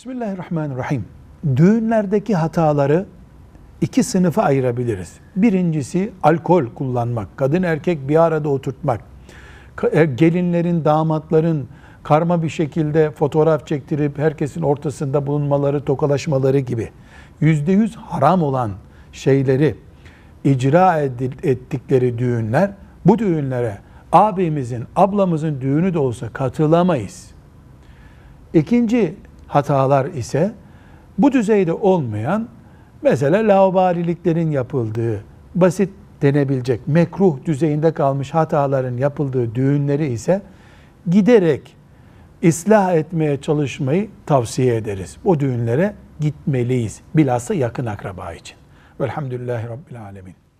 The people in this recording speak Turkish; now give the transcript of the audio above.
Bismillahirrahmanirrahim. Düğünlerdeki hataları iki sınıfa ayırabiliriz. Birincisi alkol kullanmak, kadın erkek bir arada oturtmak, e, gelinlerin, damatların karma bir şekilde fotoğraf çektirip herkesin ortasında bulunmaları, tokalaşmaları gibi yüzde yüz haram olan şeyleri icra ettikleri düğünler, bu düğünlere abimizin, ablamızın düğünü de olsa katılamayız. İkinci hatalar ise bu düzeyde olmayan mesela laubaliliklerin yapıldığı basit denebilecek mekruh düzeyinde kalmış hataların yapıldığı düğünleri ise giderek ıslah etmeye çalışmayı tavsiye ederiz. O düğünlere gitmeliyiz. Bilhassa yakın akraba için. Velhamdülillahi Rabbil Alemin.